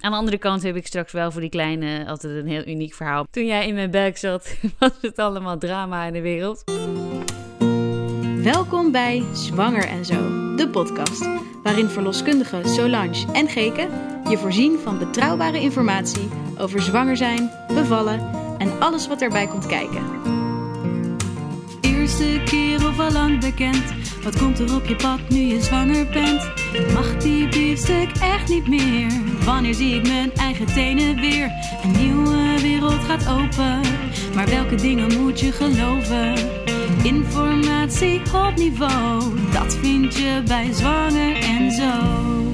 Aan de andere kant heb ik straks wel voor die kleine altijd een heel uniek verhaal. Toen jij in mijn buik zat, was het allemaal drama in de wereld. Welkom bij Zwanger en Zo, de podcast. Waarin verloskundigen Solange en Geke je voorzien van betrouwbare informatie over zwanger zijn, bevallen en alles wat erbij komt kijken. Eerste keer of al lang bekend. Wat komt er op je pad nu je zwanger bent? Mag die biefstuk echt niet meer? Wanneer zie ik mijn eigen tenen weer? Een nieuwe wereld gaat open. Maar welke dingen moet je geloven? Informatie op niveau, dat vind je bij Zwanger en Zo.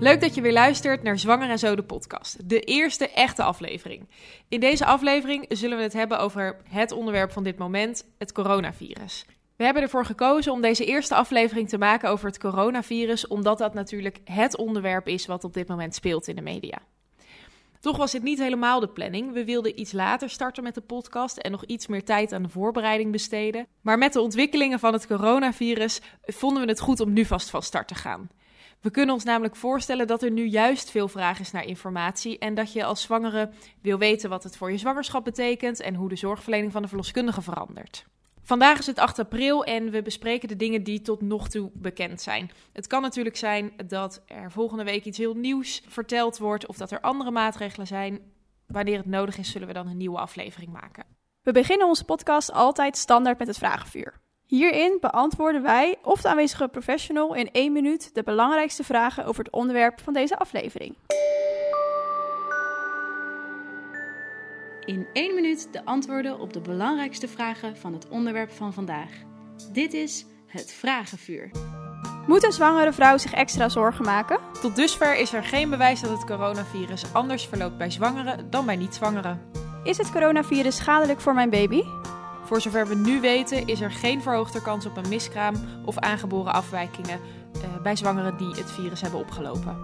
Leuk dat je weer luistert naar Zwanger en Zo de podcast. De eerste echte aflevering. In deze aflevering zullen we het hebben over het onderwerp van dit moment, het coronavirus. We hebben ervoor gekozen om deze eerste aflevering te maken over het coronavirus, omdat dat natuurlijk het onderwerp is wat op dit moment speelt in de media. Toch was dit niet helemaal de planning. We wilden iets later starten met de podcast en nog iets meer tijd aan de voorbereiding besteden. Maar met de ontwikkelingen van het coronavirus vonden we het goed om nu vast van start te gaan. We kunnen ons namelijk voorstellen dat er nu juist veel vraag is naar informatie en dat je als zwangere wil weten wat het voor je zwangerschap betekent en hoe de zorgverlening van de verloskundige verandert. Vandaag is het 8 april en we bespreken de dingen die tot nog toe bekend zijn. Het kan natuurlijk zijn dat er volgende week iets heel nieuws verteld wordt of dat er andere maatregelen zijn. Wanneer het nodig is, zullen we dan een nieuwe aflevering maken. We beginnen onze podcast altijd standaard met het vragenvuur. Hierin beantwoorden wij of de aanwezige professional in één minuut de belangrijkste vragen over het onderwerp van deze aflevering. In één minuut de antwoorden op de belangrijkste vragen van het onderwerp van vandaag. Dit is het Vragenvuur. Moet een zwangere vrouw zich extra zorgen maken? Tot dusver is er geen bewijs dat het coronavirus anders verloopt bij zwangeren dan bij niet-zwangeren. Is het coronavirus schadelijk voor mijn baby? Voor zover we nu weten is er geen verhoogde kans op een miskraam of aangeboren afwijkingen uh, bij zwangeren die het virus hebben opgelopen.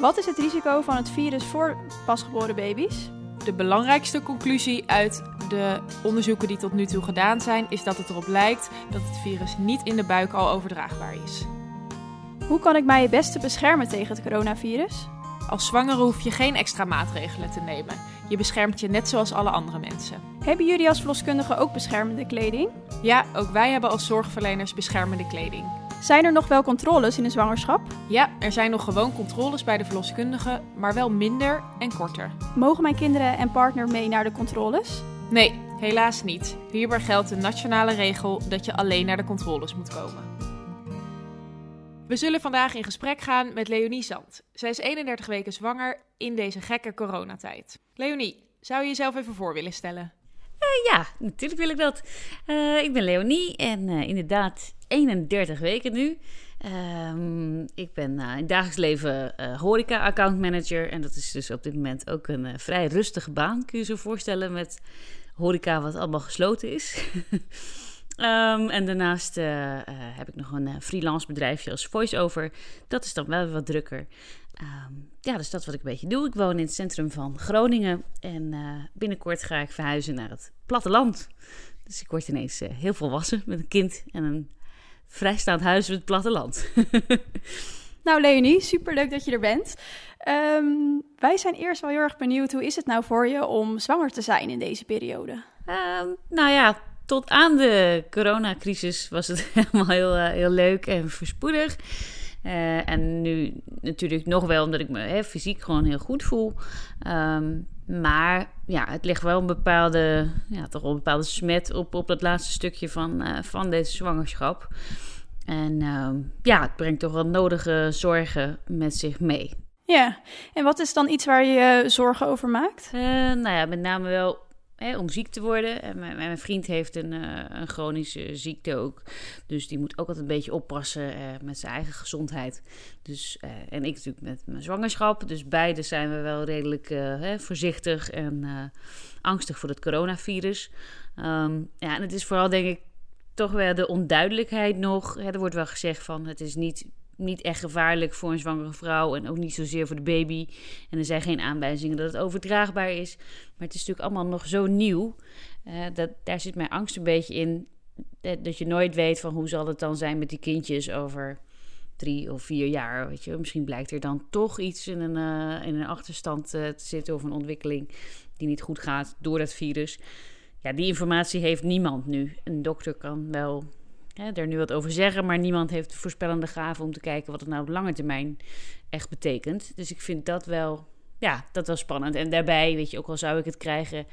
Wat is het risico van het virus voor pasgeboren baby's? De belangrijkste conclusie uit de onderzoeken die tot nu toe gedaan zijn, is dat het erop lijkt dat het virus niet in de buik al overdraagbaar is. Hoe kan ik mij het beste beschermen tegen het coronavirus? Als zwangere hoef je geen extra maatregelen te nemen. Je beschermt je net zoals alle andere mensen. Hebben jullie als verloskundige ook beschermende kleding? Ja, ook wij hebben als zorgverleners beschermende kleding. Zijn er nog wel controles in de zwangerschap? Ja, er zijn nog gewoon controles bij de verloskundige, maar wel minder en korter. Mogen mijn kinderen en partner mee naar de controles? Nee, helaas niet. Hierbij geldt de nationale regel dat je alleen naar de controles moet komen. We zullen vandaag in gesprek gaan met Leonie Zand. Zij is 31 weken zwanger in deze gekke coronatijd. Leonie, zou je jezelf even voor willen stellen? Uh, ja, natuurlijk wil ik dat. Uh, ik ben Leonie en uh, inderdaad 31 weken nu. Um, ik ben in het dagelijks leven horeca account manager. En dat is dus op dit moment ook een vrij rustige baan, kun je je zo voorstellen, met horeca wat allemaal gesloten is. Um, en daarnaast uh, uh, heb ik nog een uh, freelance bedrijfje als voice-over. Dat is dan wel wat drukker. Um, ja, dus dat is wat ik een beetje doe. Ik woon in het centrum van Groningen. En binnenkort ga ik verhuizen naar het platteland. Dus ik word ineens heel volwassen met een kind en een vrijstaand huis met het platteland. nou, Leonie, superleuk dat je er bent. Um, wij zijn eerst wel heel erg benieuwd. Hoe is het nou voor je om zwanger te zijn in deze periode? nou ja, tot aan de coronacrisis was het helemaal heel, uh, heel leuk en voorspoedig. Uh, en nu natuurlijk nog wel, omdat ik me hè, fysiek gewoon heel goed voel. Um, maar ja, het ligt wel een bepaalde, ja, toch wel een bepaalde smet op, op dat laatste stukje van, uh, van deze zwangerschap. En uh, ja, het brengt toch wel nodige zorgen met zich mee. Ja, en wat is dan iets waar je zorgen over maakt? Uh, nou ja, met name wel om ziek te worden. En mijn, vriend heeft een, uh, een, chronische ziekte ook. Dus die moet ook altijd een beetje oppassen uh, met zijn eigen gezondheid. Dus, uh, en ik natuurlijk met mijn zwangerschap. Dus beide zijn we wel redelijk hè, voorzichtig en angstig voor het coronavirus. Um, ja, en het is vooral denk ik toch wel de onduidelijkheid nog. Hè, er wordt wel gezegd van het is niet niet echt gevaarlijk voor een zwangere vrouw en ook niet zozeer voor de baby. En er zijn geen aanwijzingen dat het overdraagbaar is. Maar het is natuurlijk allemaal nog zo nieuw. Uh, dat, daar zit mijn angst een beetje in. Dat, dat, je nooit weet van hoe zal het dan zijn met die kindjes over drie of vier jaar. Weet je, misschien blijkt er dan toch iets in een, uh, in een achterstand uh, te zitten of een ontwikkeling die niet goed gaat door het virus. Ja, die informatie heeft niemand nu. Een dokter kan wel hè, er nu wat over zeggen, maar niemand heeft de voorspellende gave om te kijken wat het nou op lange termijn echt betekent. Dus ik vind dat wel, ja, dat wel spannend. En daarbij, weet je, ook al zou ik het krijgen,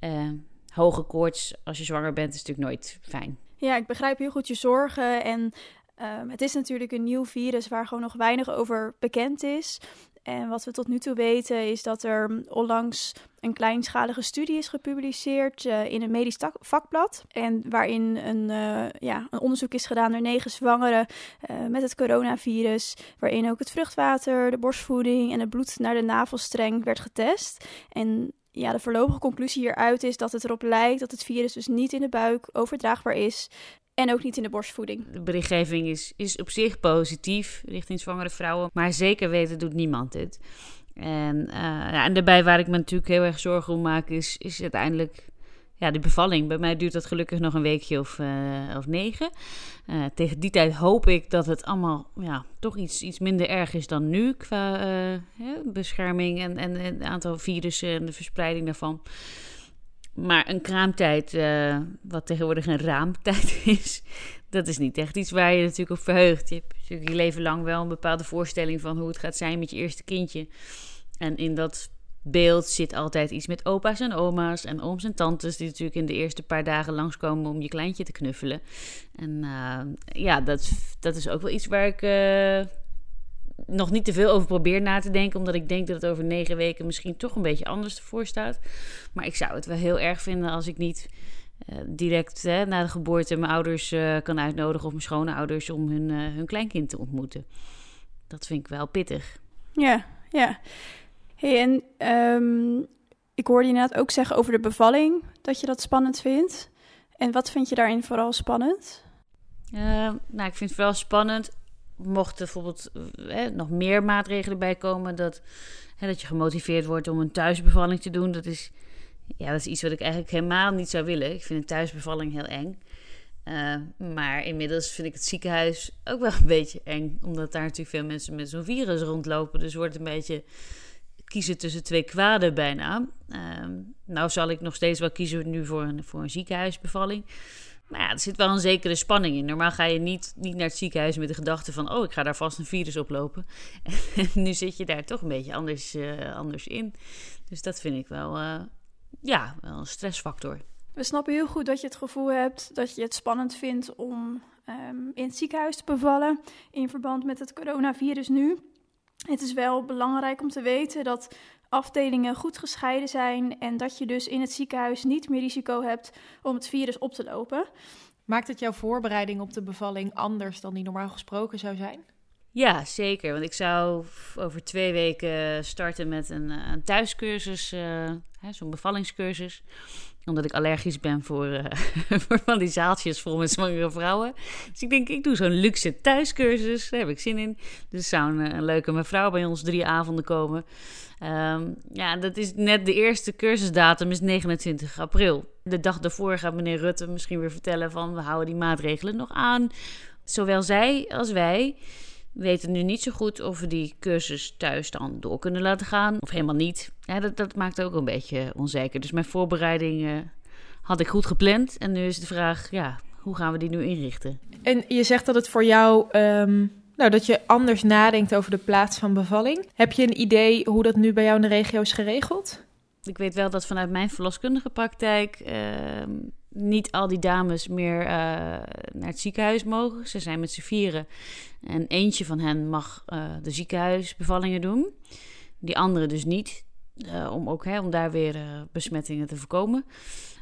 uh, hoge koorts als je zwanger bent, is natuurlijk nooit fijn. Ja, ik begrijp heel goed je zorgen. En um, het is natuurlijk een nieuw virus waar gewoon nog weinig over bekend is. En wat we tot nu toe weten is dat er onlangs een kleinschalige studie is gepubliceerd uh, in een medisch vakblad. En waarin een, uh, ja, een onderzoek is gedaan naar negen zwangeren uh, met het coronavirus. Waarin ook het vruchtwater, de borstvoeding en het bloed naar de navelstreng werd getest. En ja, de voorlopige conclusie hieruit is dat het erop lijkt dat het virus dus niet in de buik overdraagbaar is. En ook niet in de borstvoeding. De berichtgeving is, is op zich positief richting zwangere vrouwen. Maar zeker weten doet niemand dit. En, uh, ja, en daarbij waar ik me natuurlijk heel erg zorgen om maak, is, is uiteindelijk ja, de bevalling. Bij mij duurt dat gelukkig nog een weekje of, uh, of negen. Uh, tegen die tijd hoop ik dat het allemaal ja, toch iets, iets minder erg is dan nu qua bescherming en, en, en, het aantal virussen en de verspreiding daarvan. Maar een kraamtijd, uh, wat tegenwoordig een raamtijd is, dat is niet echt iets waar je natuurlijk op verheugt. Je hebt natuurlijk je leven lang wel een bepaalde voorstelling van hoe het gaat zijn met je eerste kindje. En in dat beeld zit altijd iets met opa's en oma's en ooms en tantes, die natuurlijk in de eerste paar dagen langskomen om je kleintje te knuffelen. En uh, ja, dat, dat is ook wel iets waar ik. Uh, nog niet te veel over probeer na te denken. Omdat ik denk dat het over negen weken misschien toch een beetje anders ervoor staat. Maar ik zou het wel heel erg vinden als ik niet uh, direct hè, na de geboorte mijn ouders uh, kan uitnodigen. Of mijn schoonouders om hun, uh, hun kleinkind te ontmoeten. Dat vind ik wel pittig. Ja, ja. Hey, en um, ik hoorde je net ook zeggen over de bevalling. Dat je dat spannend vindt. En wat vind je daarin vooral spannend? nou, ik vind het vooral spannend mochten bijvoorbeeld eh, nog meer maatregelen bij komen, dat, hè, dat je gemotiveerd wordt om een thuisbevalling te doen, dat is, ja, dat is iets wat ik eigenlijk helemaal niet zou willen. Ik vind een thuisbevalling heel eng. Uh, maar inmiddels vind ik het ziekenhuis ook wel een beetje eng, omdat daar natuurlijk veel mensen met zo'n virus rondlopen. Dus wordt een beetje kiezen tussen twee kwaden bijna. Uh, nou zal ik nog steeds wel kiezen nu voor een, voor een ziekenhuisbevalling. Maar ja, er zit wel een zekere spanning in. Normaal ga je niet, niet naar het ziekenhuis met de gedachte van... oh, ik ga daar vast een virus oplopen. En nu zit je daar toch een beetje anders, uh, anders in. Dus dat vind ik wel, uh, ja, wel een stressfactor. We snappen heel goed dat je het gevoel hebt dat je het spannend vindt... om um, in het ziekenhuis te bevallen in verband met het coronavirus nu. Het is wel belangrijk om te weten dat afdelingen goed gescheiden zijn en dat je dus in het ziekenhuis niet meer risico hebt om het virus op te lopen. Maakt het jouw voorbereiding op de bevalling anders dan die normaal gesproken zou zijn? Ja, zeker. Want ik zou over twee weken starten met een, eh, een thuiscursus, uh, zo'n bevallingscursus omdat ik allergisch ben voor, uh, voor van die zaaltjes vol met zwangere vrouwen. Dus ik denk, ik doe zo'n luxe thuiscursus. Daar heb ik zin in. Dus zou een, een leuke mevrouw bij ons drie avonden komen. Um, ja, dat is net de eerste cursusdatum, is 29 april. De dag daarvoor gaat meneer Rutte misschien weer vertellen van... we houden die maatregelen nog aan. Zowel zij als wij weten nu niet zo goed of we die cursus thuis dan door kunnen laten gaan of helemaal niet. Ja, dat, dat maakt ook een beetje onzeker. Dus mijn voorbereiding uh, had ik goed gepland. En nu is de vraag, ja, hoe gaan we die nu inrichten? En je zegt dat het voor jou, um, nou, dat je anders nadenkt over de plaats van bevalling. Heb je een idee hoe dat nu bij jou in de regio is geregeld? Ik weet wel dat vanuit mijn verloskundige praktijk uh, niet al die dames meer uh, naar het ziekenhuis mogen. Ze zijn met z'n vieren. En eentje van hen mag uh, de ziekenhuisbevallingen doen. Die andere dus niet. Uh, om ook hè, om daar weer besmettingen te voorkomen.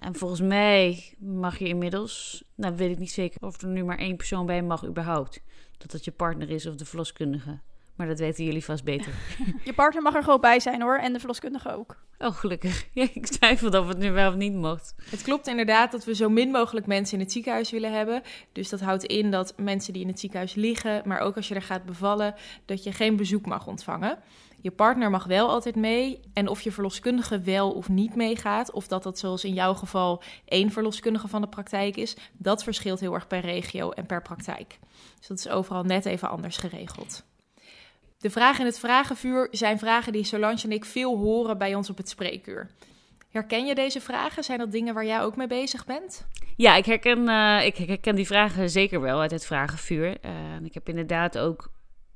En volgens mij mag je inmiddels, nou weet ik niet zeker of er nu maar één persoon bij mag überhaupt. Dat dat je partner is of de verloskundige. Maar dat weten jullie vast beter. Je partner mag er gewoon bij zijn hoor, en de verloskundige ook. Oh, gelukkig. Ja, ik twijfelde of het nu wel of niet mocht. Het klopt inderdaad dat we zo min mogelijk mensen in het ziekenhuis willen hebben. Dus dat houdt in dat mensen die in het ziekenhuis liggen, maar ook als je er gaat bevallen, dat je geen bezoek mag ontvangen. Je partner mag wel altijd mee. En of je verloskundige wel of niet meegaat, of dat dat zoals in jouw geval één verloskundige van de praktijk is, dat verschilt heel erg per regio en per praktijk. Dus dat is overal net even anders geregeld. De vragen in het vragenvuur zijn vragen die Solange en ik veel horen bij ons op het spreekuur. Herken je deze vragen? Zijn dat dingen waar jij ook mee bezig bent? Ja, ik herken, uh, ik herken die vragen zeker wel uit het vragenvuur. Uh, ik heb inderdaad ook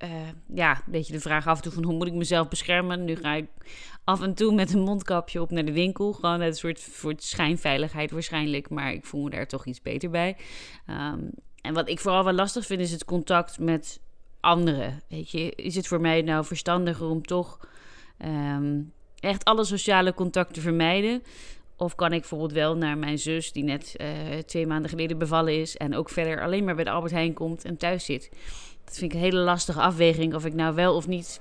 uh, ja, een beetje de vraag af en toe van hoe moet ik mezelf beschermen. Nu ga ik af en toe met een mondkapje op naar de winkel. Gewoon een soort voor schijnveiligheid waarschijnlijk. Maar ik voel me daar toch iets beter bij. Um, en wat ik vooral wel lastig vind is het contact met anderen. Weet je, is het voor mij nou verstandiger om toch um, echt alle sociale contacten vermijden? Of kan ik bijvoorbeeld wel naar mijn zus, die net uh, twee maanden geleden bevallen is. en ook verder alleen maar bij de Albert Heijn komt en thuis zit? Dat vind ik een hele lastige afweging of ik nou wel of niet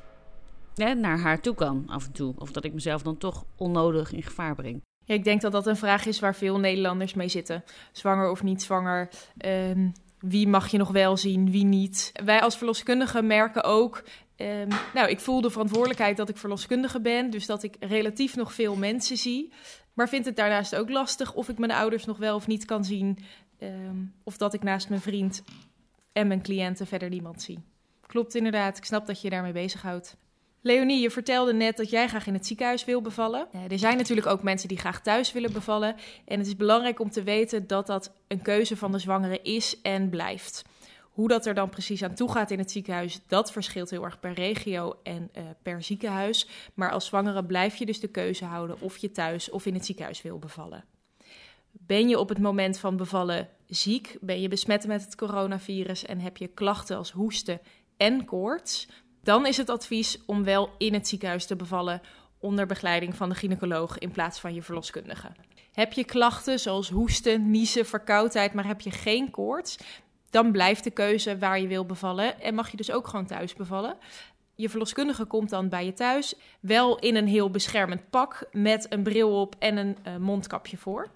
naar haar toe kan af en toe. Of dat ik mezelf dan toch onnodig in gevaar breng. Ja, ik denk dat dat een vraag is waar veel Nederlanders mee zitten. Zwanger of niet zwanger. Um, wie mag je nog wel zien, wie niet. Wij als verloskundigen merken ook. Um, nou, ik voel de verantwoordelijkheid dat ik verloskundige ben, dus dat ik relatief nog veel mensen zie. Maar vind het daarnaast ook lastig of ik mijn ouders nog wel of niet kan zien. Um, of dat ik naast mijn vriend en mijn cliënten verder niemand zie. Klopt inderdaad, ik snap dat je je daarmee bezighoudt. Leonie, je vertelde net dat jij graag in het ziekenhuis wil bevallen. Er zijn natuurlijk ook mensen die graag thuis willen bevallen. En het is belangrijk om te weten dat dat een keuze van de zwangere is en blijft. Hoe dat er dan precies aan toe gaat in het ziekenhuis, dat verschilt heel erg per regio en uh, per ziekenhuis. Maar als zwangere blijf je dus de keuze houden of je thuis of in het ziekenhuis wil bevallen. Ben je op het moment van bevallen ziek? Ben je besmet met het coronavirus en heb je klachten als hoesten en koorts? Dan is het advies om wel in het ziekenhuis te bevallen onder begeleiding van de gynaecoloog in plaats van je verloskundige. Heb je klachten zoals hoesten, niezen, verkoudheid, maar heb je geen koorts? Dan blijft de keuze waar je wil bevallen en mag je dus ook gewoon thuis bevallen. Je verloskundige komt dan bij je thuis, wel in een heel beschermend pak met een bril op en een uh, mondkapje voor.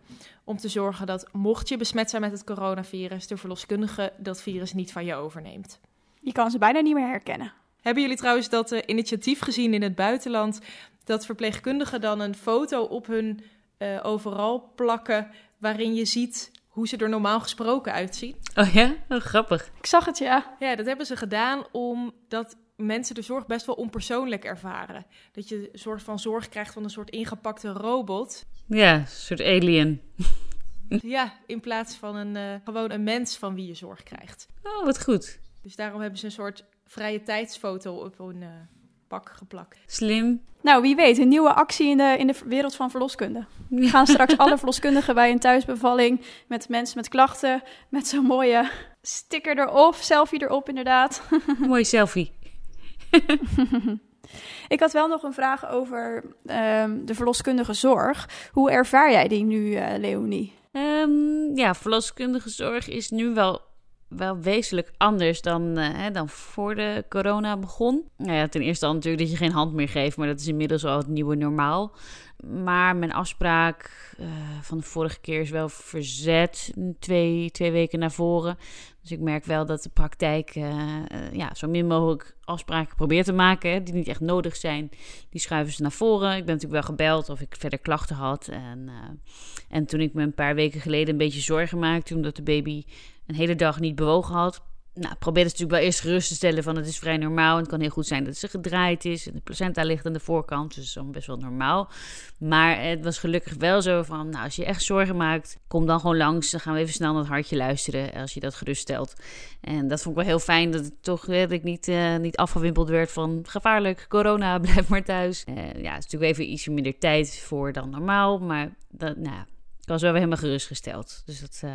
Om te zorgen dat mocht je besmet zijn met het coronavirus, de verloskundige dat virus niet van je overneemt. Je kan ze bijna niet meer herkennen. Hebben jullie trouwens dat uh, initiatief gezien in het buitenland? Dat verpleegkundigen dan een foto op hun uh, overal plakken. waarin je ziet hoe ze er normaal gesproken uitzien. Oh ja, oh, grappig. Ik zag het ja. Ja, dat hebben ze gedaan omdat mensen de zorg best wel onpersoonlijk ervaren. Dat je een soort van zorg krijgt van een soort ingepakte robot. Ja, een soort alien. ja, in plaats van een, uh, gewoon een mens van wie je zorg krijgt. Oh, wat goed. Dus daarom hebben ze een soort vrije tijdsfoto op een uh, pak geplakt. Slim. Nou, wie weet, een nieuwe actie in de, in de wereld van verloskunde. We gaan straks alle verloskundigen bij een thuisbevalling met mensen met klachten, met zo'n mooie sticker erop, selfie erop inderdaad. Mooie selfie. Ik had wel nog een vraag over um, de verloskundige zorg. Hoe ervaar jij die nu, uh, Leonie? Um, ja, verloskundige zorg is nu wel wel wezenlijk anders dan, hè, dan voor de corona begon. Nou ja, ten eerste al natuurlijk dat je geen hand meer geeft, maar dat is inmiddels al het nieuwe normaal. Maar mijn afspraak uh, van de vorige keer is wel verzet, twee, twee weken naar voren. Dus ik merk wel dat de praktijk uh, ja, zo min mogelijk afspraken probeert te maken, die niet echt nodig zijn. Die schuiven ze naar voren. Ik ben natuurlijk wel gebeld of ik verder klachten had. En, en toen ik me een paar weken geleden een beetje zorgen maakte, omdat de baby een hele dag niet bewogen had. Nou, probeer het natuurlijk wel eerst gerust te stellen van het is vrij normaal. En het kan heel goed zijn dat ze gedraaid is. En de placenta ligt aan de voorkant, dus dat is best wel normaal. Maar het was gelukkig wel zo van, nou, als je echt zorgen maakt, kom dan gewoon langs. Dan gaan we even snel naar het hartje luisteren als je dat gerust stelt. En dat vond ik wel heel fijn, dat, het toch, dat ik niet, uh, niet afgewimpeld werd van gevaarlijk, corona, blijf maar thuis. Uh, ja, het is natuurlijk even ietsje minder tijd voor dan normaal. Maar dat, nou, ik was wel weer helemaal gerustgesteld. Dus dat... Uh,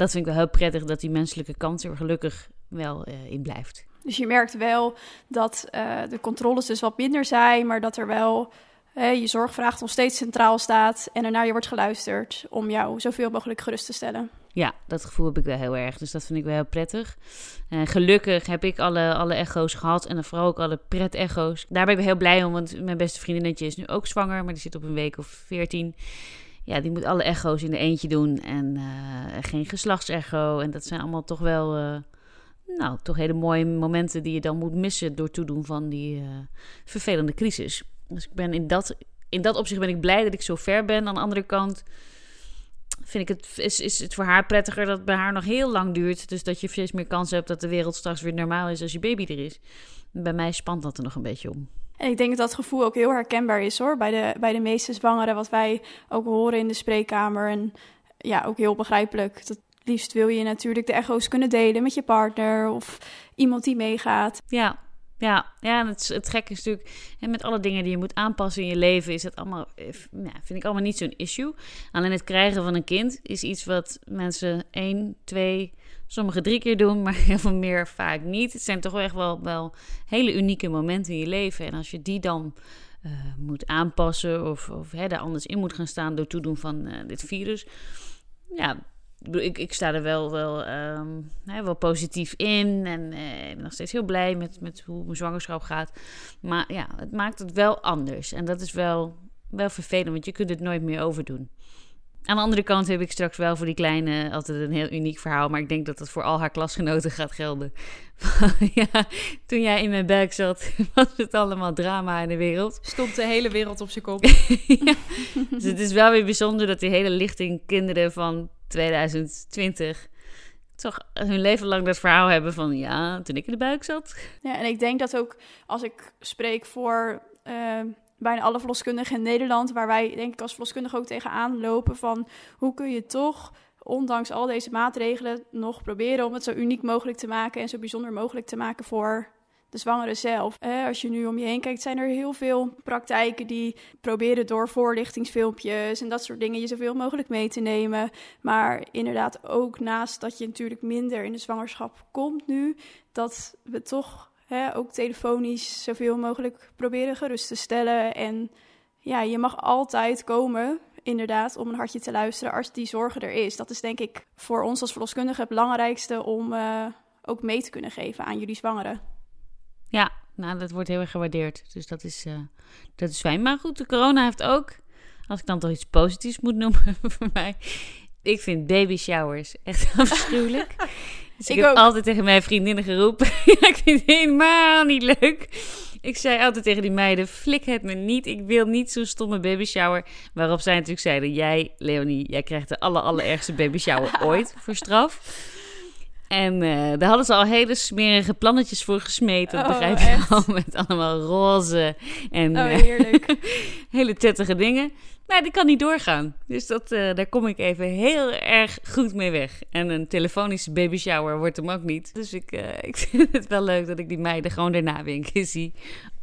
dat vind ik wel heel prettig dat die menselijke kant er gelukkig wel uh, in blijft. Dus je merkt wel dat uh, de controles dus wat minder zijn, maar dat er wel je zorgvraag nog steeds centraal staat en er naar je wordt geluisterd om jou zoveel mogelijk gerust te stellen. Ja, dat gevoel heb ik wel heel erg. Dus dat vind ik wel heel prettig. Uh, gelukkig heb ik alle, alle echo's gehad. En dan vooral ook alle pret-echo's. Daar ben ik heel blij om. Want mijn beste vriendinnetje is nu ook zwanger. Maar die zit op een week of veertien. Ja, die moet alle echo's in de eentje doen. En uh, geen geslachtsecho. En dat zijn allemaal toch wel... Uh, nou, toch hele mooie momenten die je dan moet missen... door toedoen van die vervelende crisis. Dus ik ben in dat, in dat opzicht ben ik blij dat ik zo ver ben. Aan de andere kant vind ik het, is, is het voor haar prettiger dat het bij haar nog heel lang duurt. Dus dat je steeds meer kans hebt dat de wereld straks weer normaal is als je baby er is. Bij mij spant dat er nog een beetje om. En ik denk dat dat gevoel ook heel herkenbaar is hoor. Bij de, bij de meeste zwangeren, wat wij ook horen in de spreekkamer. En ja, ook heel begrijpelijk. Dat liefst wil je natuurlijk de echo's kunnen delen met je partner of iemand die meegaat. Ja, ja, ja het, het gekke is natuurlijk, en met alle dingen die je moet aanpassen in je leven, is het allemaal, eh, ja, vind ik allemaal niet zo'n issue. Alleen het krijgen van een kind is iets wat mensen één, twee, sommige drie keer doen, maar heel veel meer vaak niet. Het zijn toch echt wel, wel hele unieke momenten in je leven. En als je die dan uh, moet aanpassen of, of hè, anders in moet gaan staan door toedoen van uh, dit virus, ja, ik, ik sta er wel, wel, um, hè, wel positief in. En ik ben nog steeds heel blij met, met hoe mijn zwangerschap gaat. Maar ja, het maakt het wel anders. En dat is wel, wel vervelend, want je kunt het nooit meer overdoen. Aan de andere kant heb ik straks wel voor die kleine altijd een heel uniek verhaal. Maar ik denk dat dat voor al haar klasgenoten gaat gelden. ja, toen jij in mijn buik zat, was het allemaal drama in de wereld. Stond de hele wereld op zijn kop. ja. Dus het is wel weer bijzonder dat die hele lichting kinderen van 2020 toch hun leven lang dat verhaal hebben van ja, toen ik in de buik zat. Ja, en ik denk dat ook als ik spreek voor uh, bijna alle verloskundigen in Nederland, waar wij denk ik als verloskundige ook tegenaan lopen van hoe kun je toch ondanks al deze maatregelen nog proberen om het zo uniek mogelijk te maken en zo bijzonder mogelijk te maken voor de zwangere zelf. Eh, als je nu om je heen kijkt, zijn er heel veel praktijken die proberen door voorlichtingsfilmpjes en dat soort dingen je zoveel mogelijk mee te nemen. Maar inderdaad ook naast dat je natuurlijk minder in de zwangerschap komt nu, dat we toch ook telefonisch zoveel mogelijk proberen gerust te stellen. En ja, je mag altijd komen inderdaad, om een hartje te luisteren als die zorgen er is. Dat is denk ik voor ons als verloskundige het belangrijkste om uh, ook mee te kunnen geven aan jullie zwangeren. Ja, nou, dat wordt heel erg gewaardeerd. Dus dat is, uh, dat is fijn. Maar goed, de corona heeft ook, als ik dan toch iets positiefs moet noemen voor mij. Ik vind baby showers echt afschuwelijk. Dus ik, ik heb ook. altijd tegen mijn vriendinnen geroepen. ik vind het helemaal niet leuk. Ik zei altijd tegen die meiden: flik het me niet. Ik wil niet zo'n stomme baby shower. Waarop zij natuurlijk zeiden: Jij, Leonie, jij krijgt de aller, allerergste baby shower ooit voor straf. En uh, daar hadden ze al hele smerige plannetjes voor gesmeten. Dat oh, begrijp je al. Met allemaal roze en oh, heerlijk. hele tettige dingen. Maar die kan niet doorgaan. Dus dat, uh, daar kom ik even heel erg goed mee weg. En een telefonische baby shower wordt hem ook niet. Dus ik, uh, ik vind het wel leuk dat ik die meiden gewoon daarna weer een keer zie.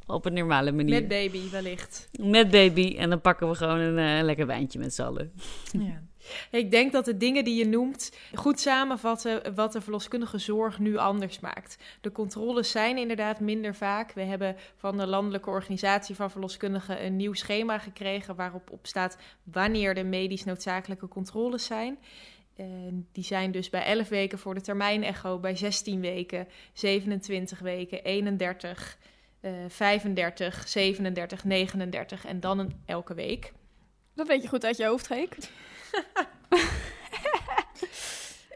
Op een normale manier. Met baby wellicht. Met baby. En dan pakken we gewoon een lekker wijntje met z'n allen. Ja. Ik denk dat de dingen die je noemt goed samenvatten wat de verloskundige zorg nu anders maakt. De controles zijn inderdaad minder vaak. We hebben van de Landelijke Organisatie van Verloskundigen een nieuw schema gekregen waarop op staat wanneer de medisch noodzakelijke controles zijn. die zijn dus bij 11 weken voor de termijn-echo, bij 16 weken, 27 weken, 31, uh, 35, 37, 39 en dan een elke week. Dat weet je goed uit je hoofd, Geek.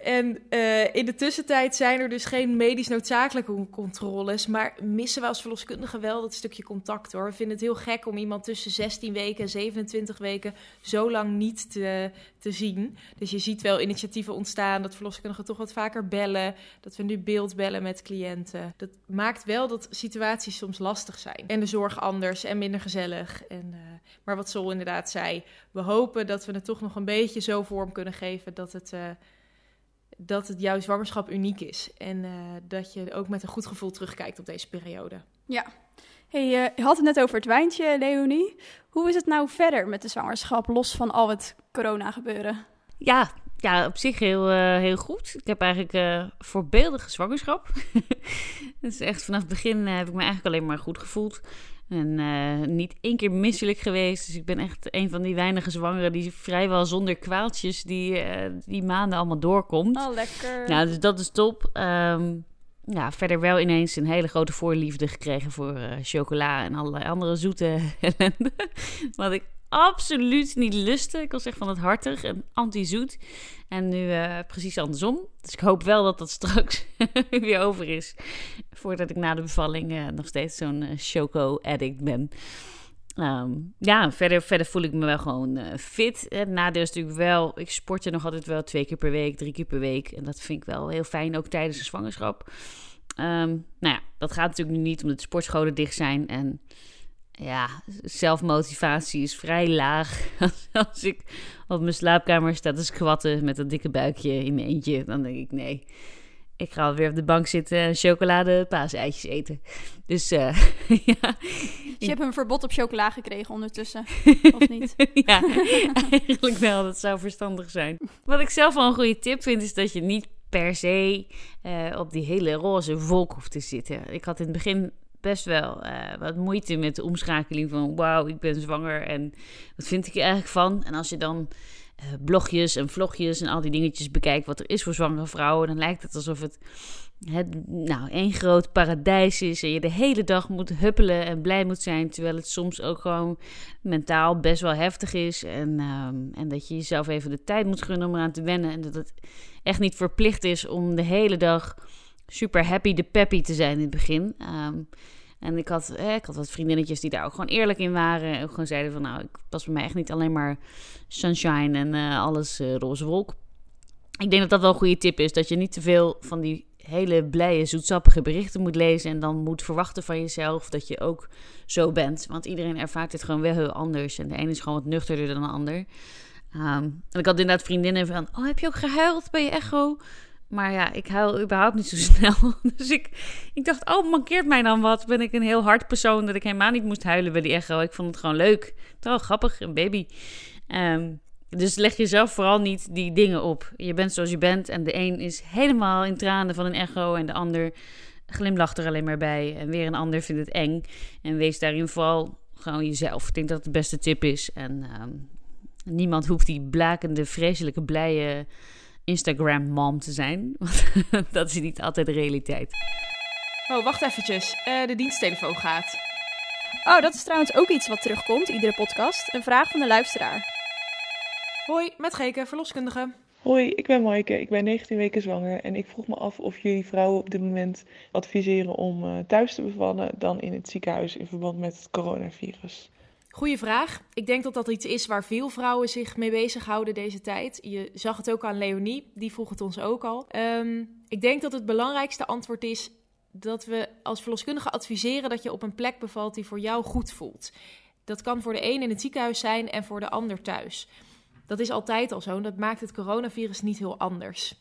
En uh, in de tussentijd zijn er dus geen medisch noodzakelijke controles. Maar missen we als verloskundigen wel dat stukje contact hoor. We vinden het heel gek om iemand tussen 16 weken en 27 weken zo lang niet te, te zien. Dus je ziet wel initiatieven ontstaan dat verloskundigen toch wat vaker bellen. Dat we nu beeld bellen met cliënten. Dat maakt wel dat situaties soms lastig zijn. En de zorg anders en minder gezellig. En, uh, maar wat Sol inderdaad zei, we hopen dat we het toch nog een beetje zo vorm kunnen geven dat het. Uh, dat het jouw zwangerschap uniek is. En uh, dat je ook met een goed gevoel terugkijkt op deze periode. Ja. Hey, uh, je had het net over het wijntje, Leonie. Hoe is het nou verder met de zwangerschap, los van al het corona gebeuren? Ja, ja op zich heel, uh, heel goed. Ik heb eigenlijk uh, voorbeeldige zwangerschap. dus echt vanaf het begin heb ik me eigenlijk alleen maar goed gevoeld. En uh, niet één keer misselijk geweest. Dus ik ben echt een van die weinige zwangeren die vrijwel zonder kwaaltjes die, uh, die maanden allemaal doorkomt. Oh, lekker. Nou, dus dat is top. Um, ja, verder wel ineens een hele grote voorliefde gekregen voor uh, chocola en allerlei andere zoete ellende. Wat ik absoluut niet lustte. Ik was echt van het hartig en anti-zoet. En nu uh, precies andersom. Dus ik hoop wel dat dat straks weer over is. Voordat ik na de bevalling uh, nog steeds zo'n uh, choco-addict ben. Um, ja, verder, verder voel ik me wel gewoon fit. Het nadeel is natuurlijk wel, ik sport er nog altijd wel twee keer per week, drie keer per week. En dat vind ik wel heel fijn, ook tijdens de zwangerschap. Um, nou ja, dat gaat natuurlijk nu niet omdat de sportscholen dicht zijn. En ja, zelfmotivatie is vrij laag. Als ik op mijn slaapkamer sta te squatten met dat dikke buikje in mijn eentje, dan denk ik nee. Ik ga alweer op de bank zitten en chocolade paaseitjes eten. Dus uh, ja. Dus je hebt een verbod op chocola gekregen ondertussen, of niet? ja, eigenlijk wel. Dat zou verstandig zijn. Wat ik zelf wel een goede tip vind, is dat je niet per se uh, op die hele roze wolk hoeft te zitten. Ik had in het begin best wel uh, wat moeite met de omschakeling van wauw, ik ben zwanger en wat vind ik er eigenlijk van? En als je dan uh, blogjes en vlogjes en al die dingetjes bekijkt wat er is voor zwangere vrouwen, dan lijkt het alsof het, het nou één groot paradijs is en je de hele dag moet huppelen en blij moet zijn, terwijl het soms ook gewoon mentaal best wel heftig is en, um, en dat je jezelf even de tijd moet gunnen om eraan te wennen en dat het echt niet verplicht is om de hele dag super happy de peppy te zijn in het begin. Um, en ik had, eh, ik had wat vriendinnetjes die daar ook gewoon eerlijk in waren. En gewoon zeiden van, nou, ik was bij mij echt niet alleen maar sunshine en uh, alles uh, roze wolk. Ik denk dat dat wel een goede tip is. Dat je niet te veel van die hele blije, zoetsappige berichten moet lezen. En dan moet verwachten van jezelf dat je ook zo bent. Want iedereen ervaart het gewoon wel heel anders. En de ene is gewoon wat nuchterder dan de ander. Um, en ik had inderdaad vriendinnen van, oh, heb je ook gehuild bij je echo? Maar ja, ik huil überhaupt niet zo snel. Dus ik, ik dacht, oh, mankeert mij dan wat? Ben ik een heel hard persoon dat ik helemaal niet moest huilen bij die echo? Ik vond het gewoon leuk. Toch grappig, een baby. Um, dus leg jezelf vooral niet die dingen op. Je bent zoals je bent en de een is helemaal in tranen van een echo en de ander glimlacht er alleen maar bij. En weer een ander vindt het eng. En wees daarin vooral gewoon jezelf. Ik denk dat het de beste tip is. En um, niemand hoeft die blakende, vreselijke, blije Instagram-mom te zijn. Want dat is niet altijd de realiteit. Oh, wacht eventjes. Uh, de diensttelefoon gaat. Oh, dat is trouwens ook iets wat terugkomt, iedere podcast. Een vraag van de luisteraar. Hoi, met Geke, verloskundige. Hoi, ik ben Maaike. Ik ben 19 weken zwanger. En ik vroeg me af of jullie vrouwen op dit moment adviseren om uh, thuis te bevallen dan in het ziekenhuis in verband met het coronavirus. Goeie vraag. Ik denk dat dat iets is waar veel vrouwen zich mee bezighouden deze tijd. Je zag het ook aan Leonie, die vroeg het ons ook al. Um, ik denk dat het belangrijkste antwoord is dat we als verloskundige adviseren dat je op een plek bevalt die voor jou goed voelt. Dat kan voor de een in het ziekenhuis zijn en voor de ander thuis. Dat is altijd al zo en dat maakt het coronavirus niet heel anders.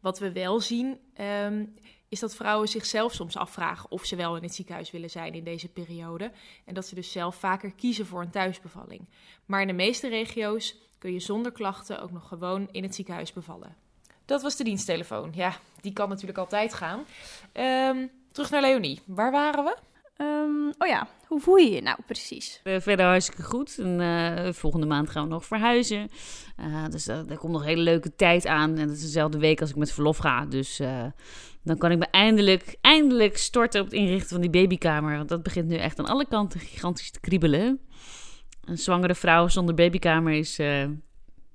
Wat we wel zien, um, is dat vrouwen zichzelf soms afvragen of ze wel in het ziekenhuis willen zijn in deze periode. En dat ze dus zelf vaker kiezen voor een thuisbevalling. Maar in de meeste regio's kun je zonder klachten ook nog gewoon in het ziekenhuis bevallen. Dat was de diensttelefoon. Ja, die kan natuurlijk altijd gaan. Um, terug naar Leonie. Waar waren we? Um, oh ja, hoe voel je je nou precies? Uh, verder hartstikke goed. En, uh, volgende maand gaan we nog verhuizen. Uh, dus daar komt nog een hele leuke tijd aan. En dat is dezelfde week als ik met verlof ga. Dus dan kan ik me eindelijk, eindelijk storten op het inrichten van die babykamer. Want dat begint nu echt aan alle kanten gigantisch te kriebelen. Een zwangere vrouw zonder babykamer is, uh,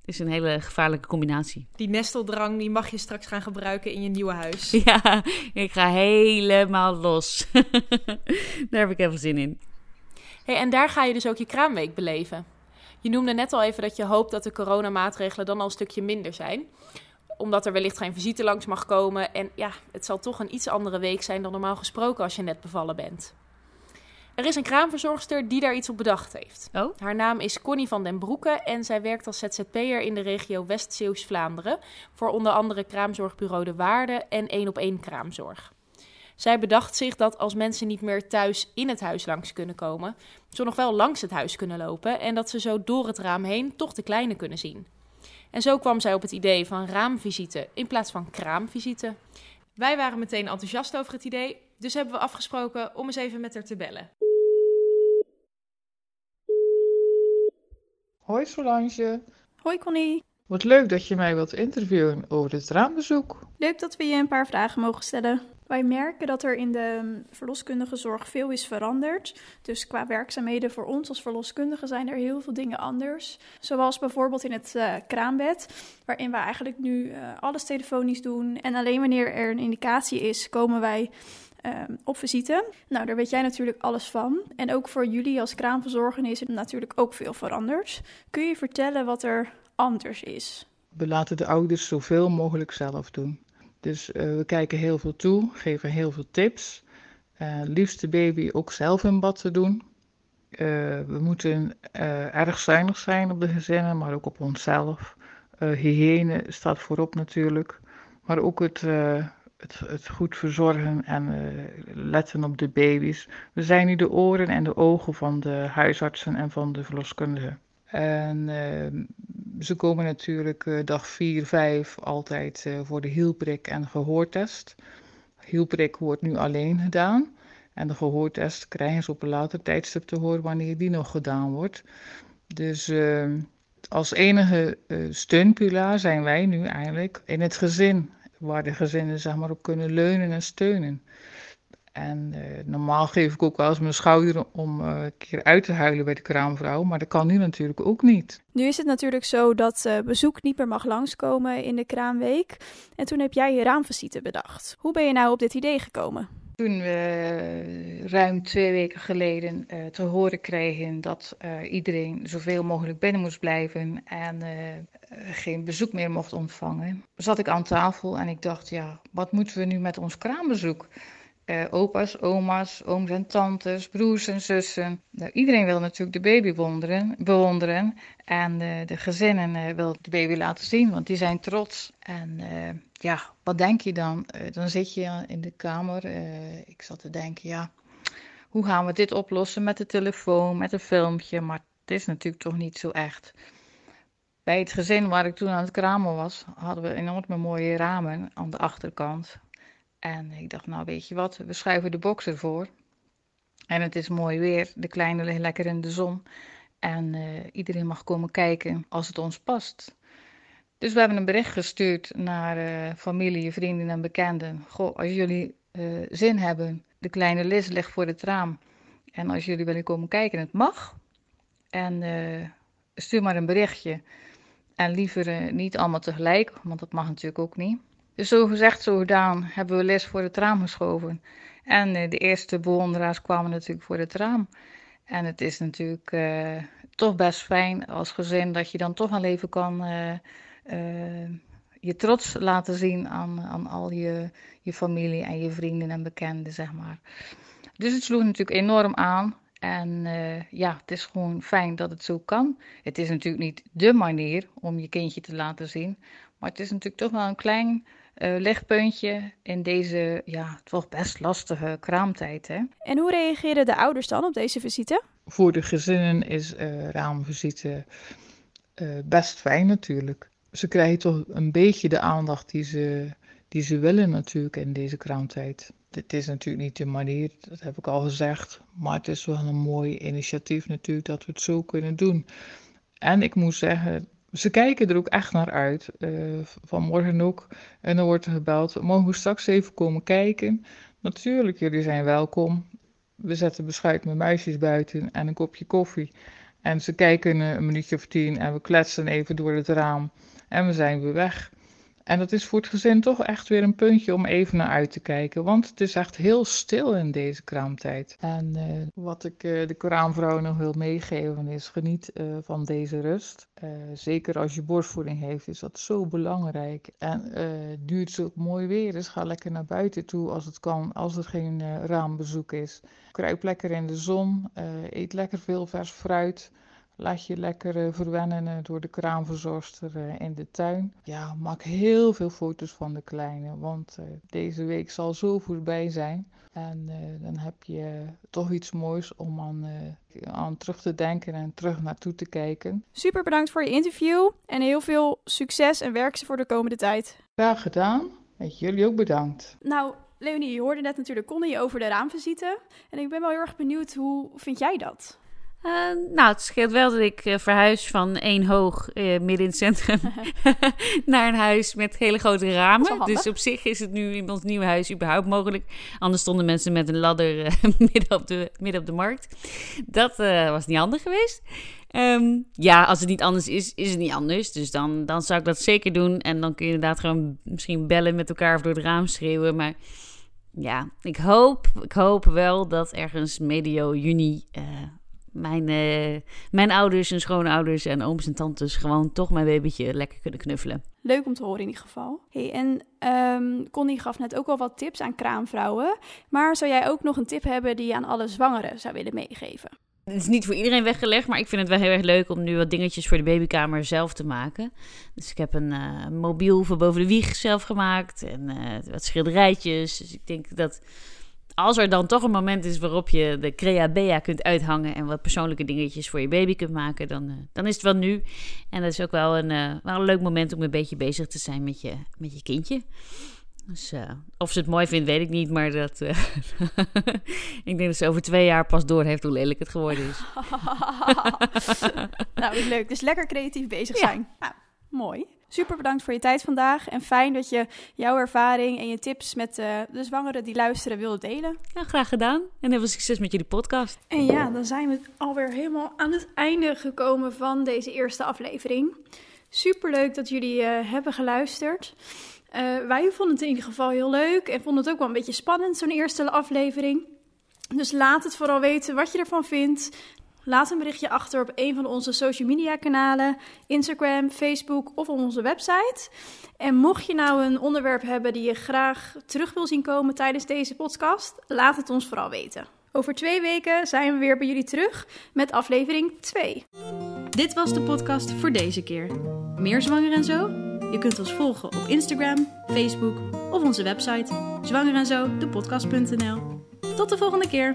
is een hele gevaarlijke combinatie. Die nesteldrang die mag je straks gaan gebruiken in je nieuwe huis. Ja, ik ga helemaal los. daar heb ik even zin in. Hey, en daar ga je dus ook je kraamweek beleven. Je noemde net al even dat je hoopt dat de coronamaatregelen dan al een stukje minder zijn omdat er wellicht geen visite langs mag komen. En ja, het zal toch een iets andere week zijn dan normaal gesproken als je net bevallen bent. Er is een kraamverzorgster die daar iets op bedacht heeft. Oh? Haar naam is Connie van den Broeke en zij werkt als ZZP'er in de regio West-Zeeuws-Vlaanderen voor onder andere kraamzorgbureau De Waarde en één op één kraamzorg. Zij bedacht zich dat als mensen niet meer thuis in het huis langs kunnen komen, ze nog wel langs het huis kunnen lopen en dat ze zo door het raam heen toch de kleine kunnen zien. En zo kwam zij op het idee van raamvisite in plaats van kraamvisite. Wij waren meteen enthousiast over het idee, dus hebben we afgesproken om eens even met haar te bellen. Hoi Solange. Hoi Connie. Wat leuk dat je mij wilt interviewen over dit raambezoek. Leuk dat we je een paar vragen mogen stellen. Wij merken dat er in de verloskundige zorg veel is veranderd. Dus qua werkzaamheden voor ons als verloskundigen zijn er heel veel dingen anders. Zoals bijvoorbeeld in het uh, kraambed, waarin we eigenlijk nu uh, alles telefonisch doen. En alleen wanneer er een indicatie is, komen wij uh, op visite. Nou, daar weet jij natuurlijk alles van. En ook voor jullie als kraamverzorger is het natuurlijk ook veel veranderd. Kun je vertellen wat er anders is? We laten de ouders zoveel mogelijk zelf doen. Dus uh, we kijken heel veel toe, geven heel veel tips. Uh, liefst de baby ook zelf in bad te doen. Uh, we moeten erg zuinig zijn op de gezinnen, maar ook op onszelf. hygiëne staat voorop natuurlijk. Maar ook het, het, het, goed verzorgen en letten op de baby's. We zijn nu de oren en de ogen van de huisartsen en van de verloskundigen. En uh, ze komen natuurlijk uh, dag 4, 5 altijd uh, voor de hielprik en gehoortest. Hielprik wordt nu alleen gedaan. En de gehoortest krijgen ze op een later tijdstip te horen wanneer die nog gedaan wordt. Dus ehm, als enige steunpilaar zijn wij nu eigenlijk in het gezin. Waar de gezinnen zeg maar, op kunnen leunen en steunen. En uh, normaal geef ik ook wel eens mijn schouder om uh, een keer uit te huilen bij de kraamvrouw, maar dat kan nu natuurlijk ook niet. Nu is het natuurlijk zo dat uh, bezoek niet meer mag langskomen in de kraamweek. En toen heb jij je raamvisite bedacht. Hoe ben je nou op dit idee gekomen? Toen we ruim twee weken geleden te horen kregen dat iedereen zoveel mogelijk binnen moest blijven en geen bezoek meer mocht ontvangen, zat ik aan tafel en ik dacht, ja, wat moeten we nu met ons kraambezoek? Uh, opa's, oma's, ooms en tantes, broers en zussen. Nou, iedereen wil natuurlijk de baby bewonderen. bewonderen. En uh, de gezinnen uh, wil de baby laten zien, want die zijn trots. En ja, wat denk je dan? dan zit je in de kamer. ik zat te denken, ja, hoe gaan we dit oplossen met de telefoon, met een filmpje? Maar het is natuurlijk toch niet zo echt. Bij het gezin waar ik toen aan het kramen was, hadden we enorm mooie ramen aan de achterkant. En ik dacht, nou weet je wat, we schuiven de box ervoor. En het is mooi weer, de kleine ligt lekker in de zon. En uh, iedereen mag komen kijken als het ons past. Dus we hebben een bericht gestuurd naar uh, familie, vrienden en bekenden. Goh, als jullie uh, zin hebben, de kleine Liz ligt voor het raam. En als jullie willen komen kijken, het mag. En stuur maar een berichtje. En liever niet allemaal tegelijk, want dat mag natuurlijk ook niet. Dus zo gezegd, zo gedaan, hebben we les voor het raam geschoven. En uh, de eerste bewonderaars kwamen natuurlijk voor het raam. En het is natuurlijk uh, toch best fijn als gezin dat je dan toch al even kan uh, je trots laten zien aan, aan al je, je familie en je vrienden en bekenden, zeg maar. Dus het sloeg natuurlijk enorm aan. En ja, het is gewoon fijn dat het zo kan. Het is natuurlijk niet de manier om je kindje te laten zien. Maar het is natuurlijk toch wel een klein uh, lichtpuntje in deze ja, toch best lastige kraamtijd. Hè? En hoe reageren de ouders dan op deze visite? Voor de gezinnen is uh, raamvisite uh, best fijn natuurlijk. Ze krijgen toch een beetje de aandacht die ze, die ze willen natuurlijk in deze kraamtijd. Het is natuurlijk niet de manier, dat heb ik al gezegd, maar het is wel een mooi initiatief natuurlijk dat we het zo kunnen doen. En ik moet zeggen, ze kijken er ook echt naar uit. Uh, vanmorgen ook. En dan wordt er gebeld. Mogen we straks even komen kijken? Natuurlijk, jullie zijn welkom. We zetten beschuit met muisjes buiten en een kopje koffie. En ze kijken een minuutje of tien en we kletsen even door het raam. En we zijn weer weg. En dat is voor het gezin toch echt weer een puntje om even naar uit te kijken. Want het is echt heel stil in deze kraamtijd. En uh, wat ik uh, de kraamvrouw nog wil meegeven is geniet uh, van deze rust. zeker als je borstvoeding heeft is dat zo belangrijk. En nu het zo mooi weer is, ga lekker naar buiten toe als het kan. Als er geen raambezoek is. Kruip lekker in de zon. eet lekker veel vers fruit. Laat je lekker uh, verwennen uh, door de kraamverzorgster uh, in de tuin. Ja, maak heel veel foto's van de kleine, want deze week zal zo voorbij zijn. En dan heb je toch iets moois om aan, aan terug te denken en terug naartoe te kijken. Super bedankt voor je interview en heel veel succes en werk voor de komende tijd. Graag gedaan. En jullie ook bedankt. Nou, Leonie, je hoorde net natuurlijk Connie over de raamvisite. En ik ben wel heel erg benieuwd, hoe vind jij dat? Uh, nou, het scheelt wel dat ik uh, verhuis van één hoog uh, midden in het centrum naar een huis met hele grote ramen. Dus op zich is het nu in ons nieuwe huis überhaupt mogelijk. Anders stonden mensen met een ladder midden, op de, midden op de markt. Dat was niet handig geweest. Um, ja, als het niet anders is, is het niet anders. Dus dan, dan zou ik dat zeker doen. En dan kun je inderdaad gewoon misschien bellen met elkaar of door het raam schreeuwen. Maar ja, ik hoop, ik hoop wel dat ergens medio juni mijn, uh, mijn ouders en schoonouders en ooms en tantes gewoon toch mijn babytje lekker kunnen knuffelen. Leuk om te horen in ieder geval. Hey, en um, Connie gaf net ook al wat tips aan kraamvrouwen. Maar zou jij ook nog een tip hebben die je aan alle zwangeren zou willen meegeven? Het is niet voor iedereen weggelegd, maar ik vind het wel heel erg leuk om nu wat dingetjes voor de babykamer zelf te maken. Dus ik heb een uh, mobiel voor boven de wieg zelf gemaakt en uh, wat schilderijtjes. Dus ik denk dat als er dan toch een moment is waarop je de Crea Bea kunt uithangen en wat persoonlijke dingetjes voor je baby kunt maken, dan, uh, dan is het wel nu. En dat is ook wel een, wel een leuk moment om een beetje bezig te zijn met je, met je kindje. Dus uh, of ze het mooi vindt, weet ik niet. Maar dat, uh, ik denk dat ze over twee jaar pas door heeft hoe lelijk het geworden is. nou, leuk. Dus lekker creatief bezig zijn. Nou, mooi. Super bedankt voor je tijd vandaag. En fijn dat je jouw ervaring en je tips met uh, de zwangeren die luisteren wilde delen. Ja, graag gedaan. En heel veel succes met jullie podcast. En ja, dan zijn we alweer helemaal aan het einde gekomen van deze eerste aflevering. Super leuk dat jullie hebben geluisterd. Uh, wij vonden het in ieder geval heel leuk en vonden het ook wel een beetje spannend, zo'n eerste aflevering. Dus laat het vooral weten wat je ervan vindt. Laat een berichtje achter op een van onze social media kanalen, Instagram, Facebook of op onze website. En mocht je nou een onderwerp hebben die je graag terug wil zien komen tijdens deze podcast, laat het ons vooral weten. Over twee weken zijn we weer bij jullie terug met aflevering 2. Dit was de podcast voor deze keer. Meer zwanger en zo? Je kunt ons volgen op Instagram, Facebook of onze website zwanger en zo, podcast.nl. Tot de volgende keer!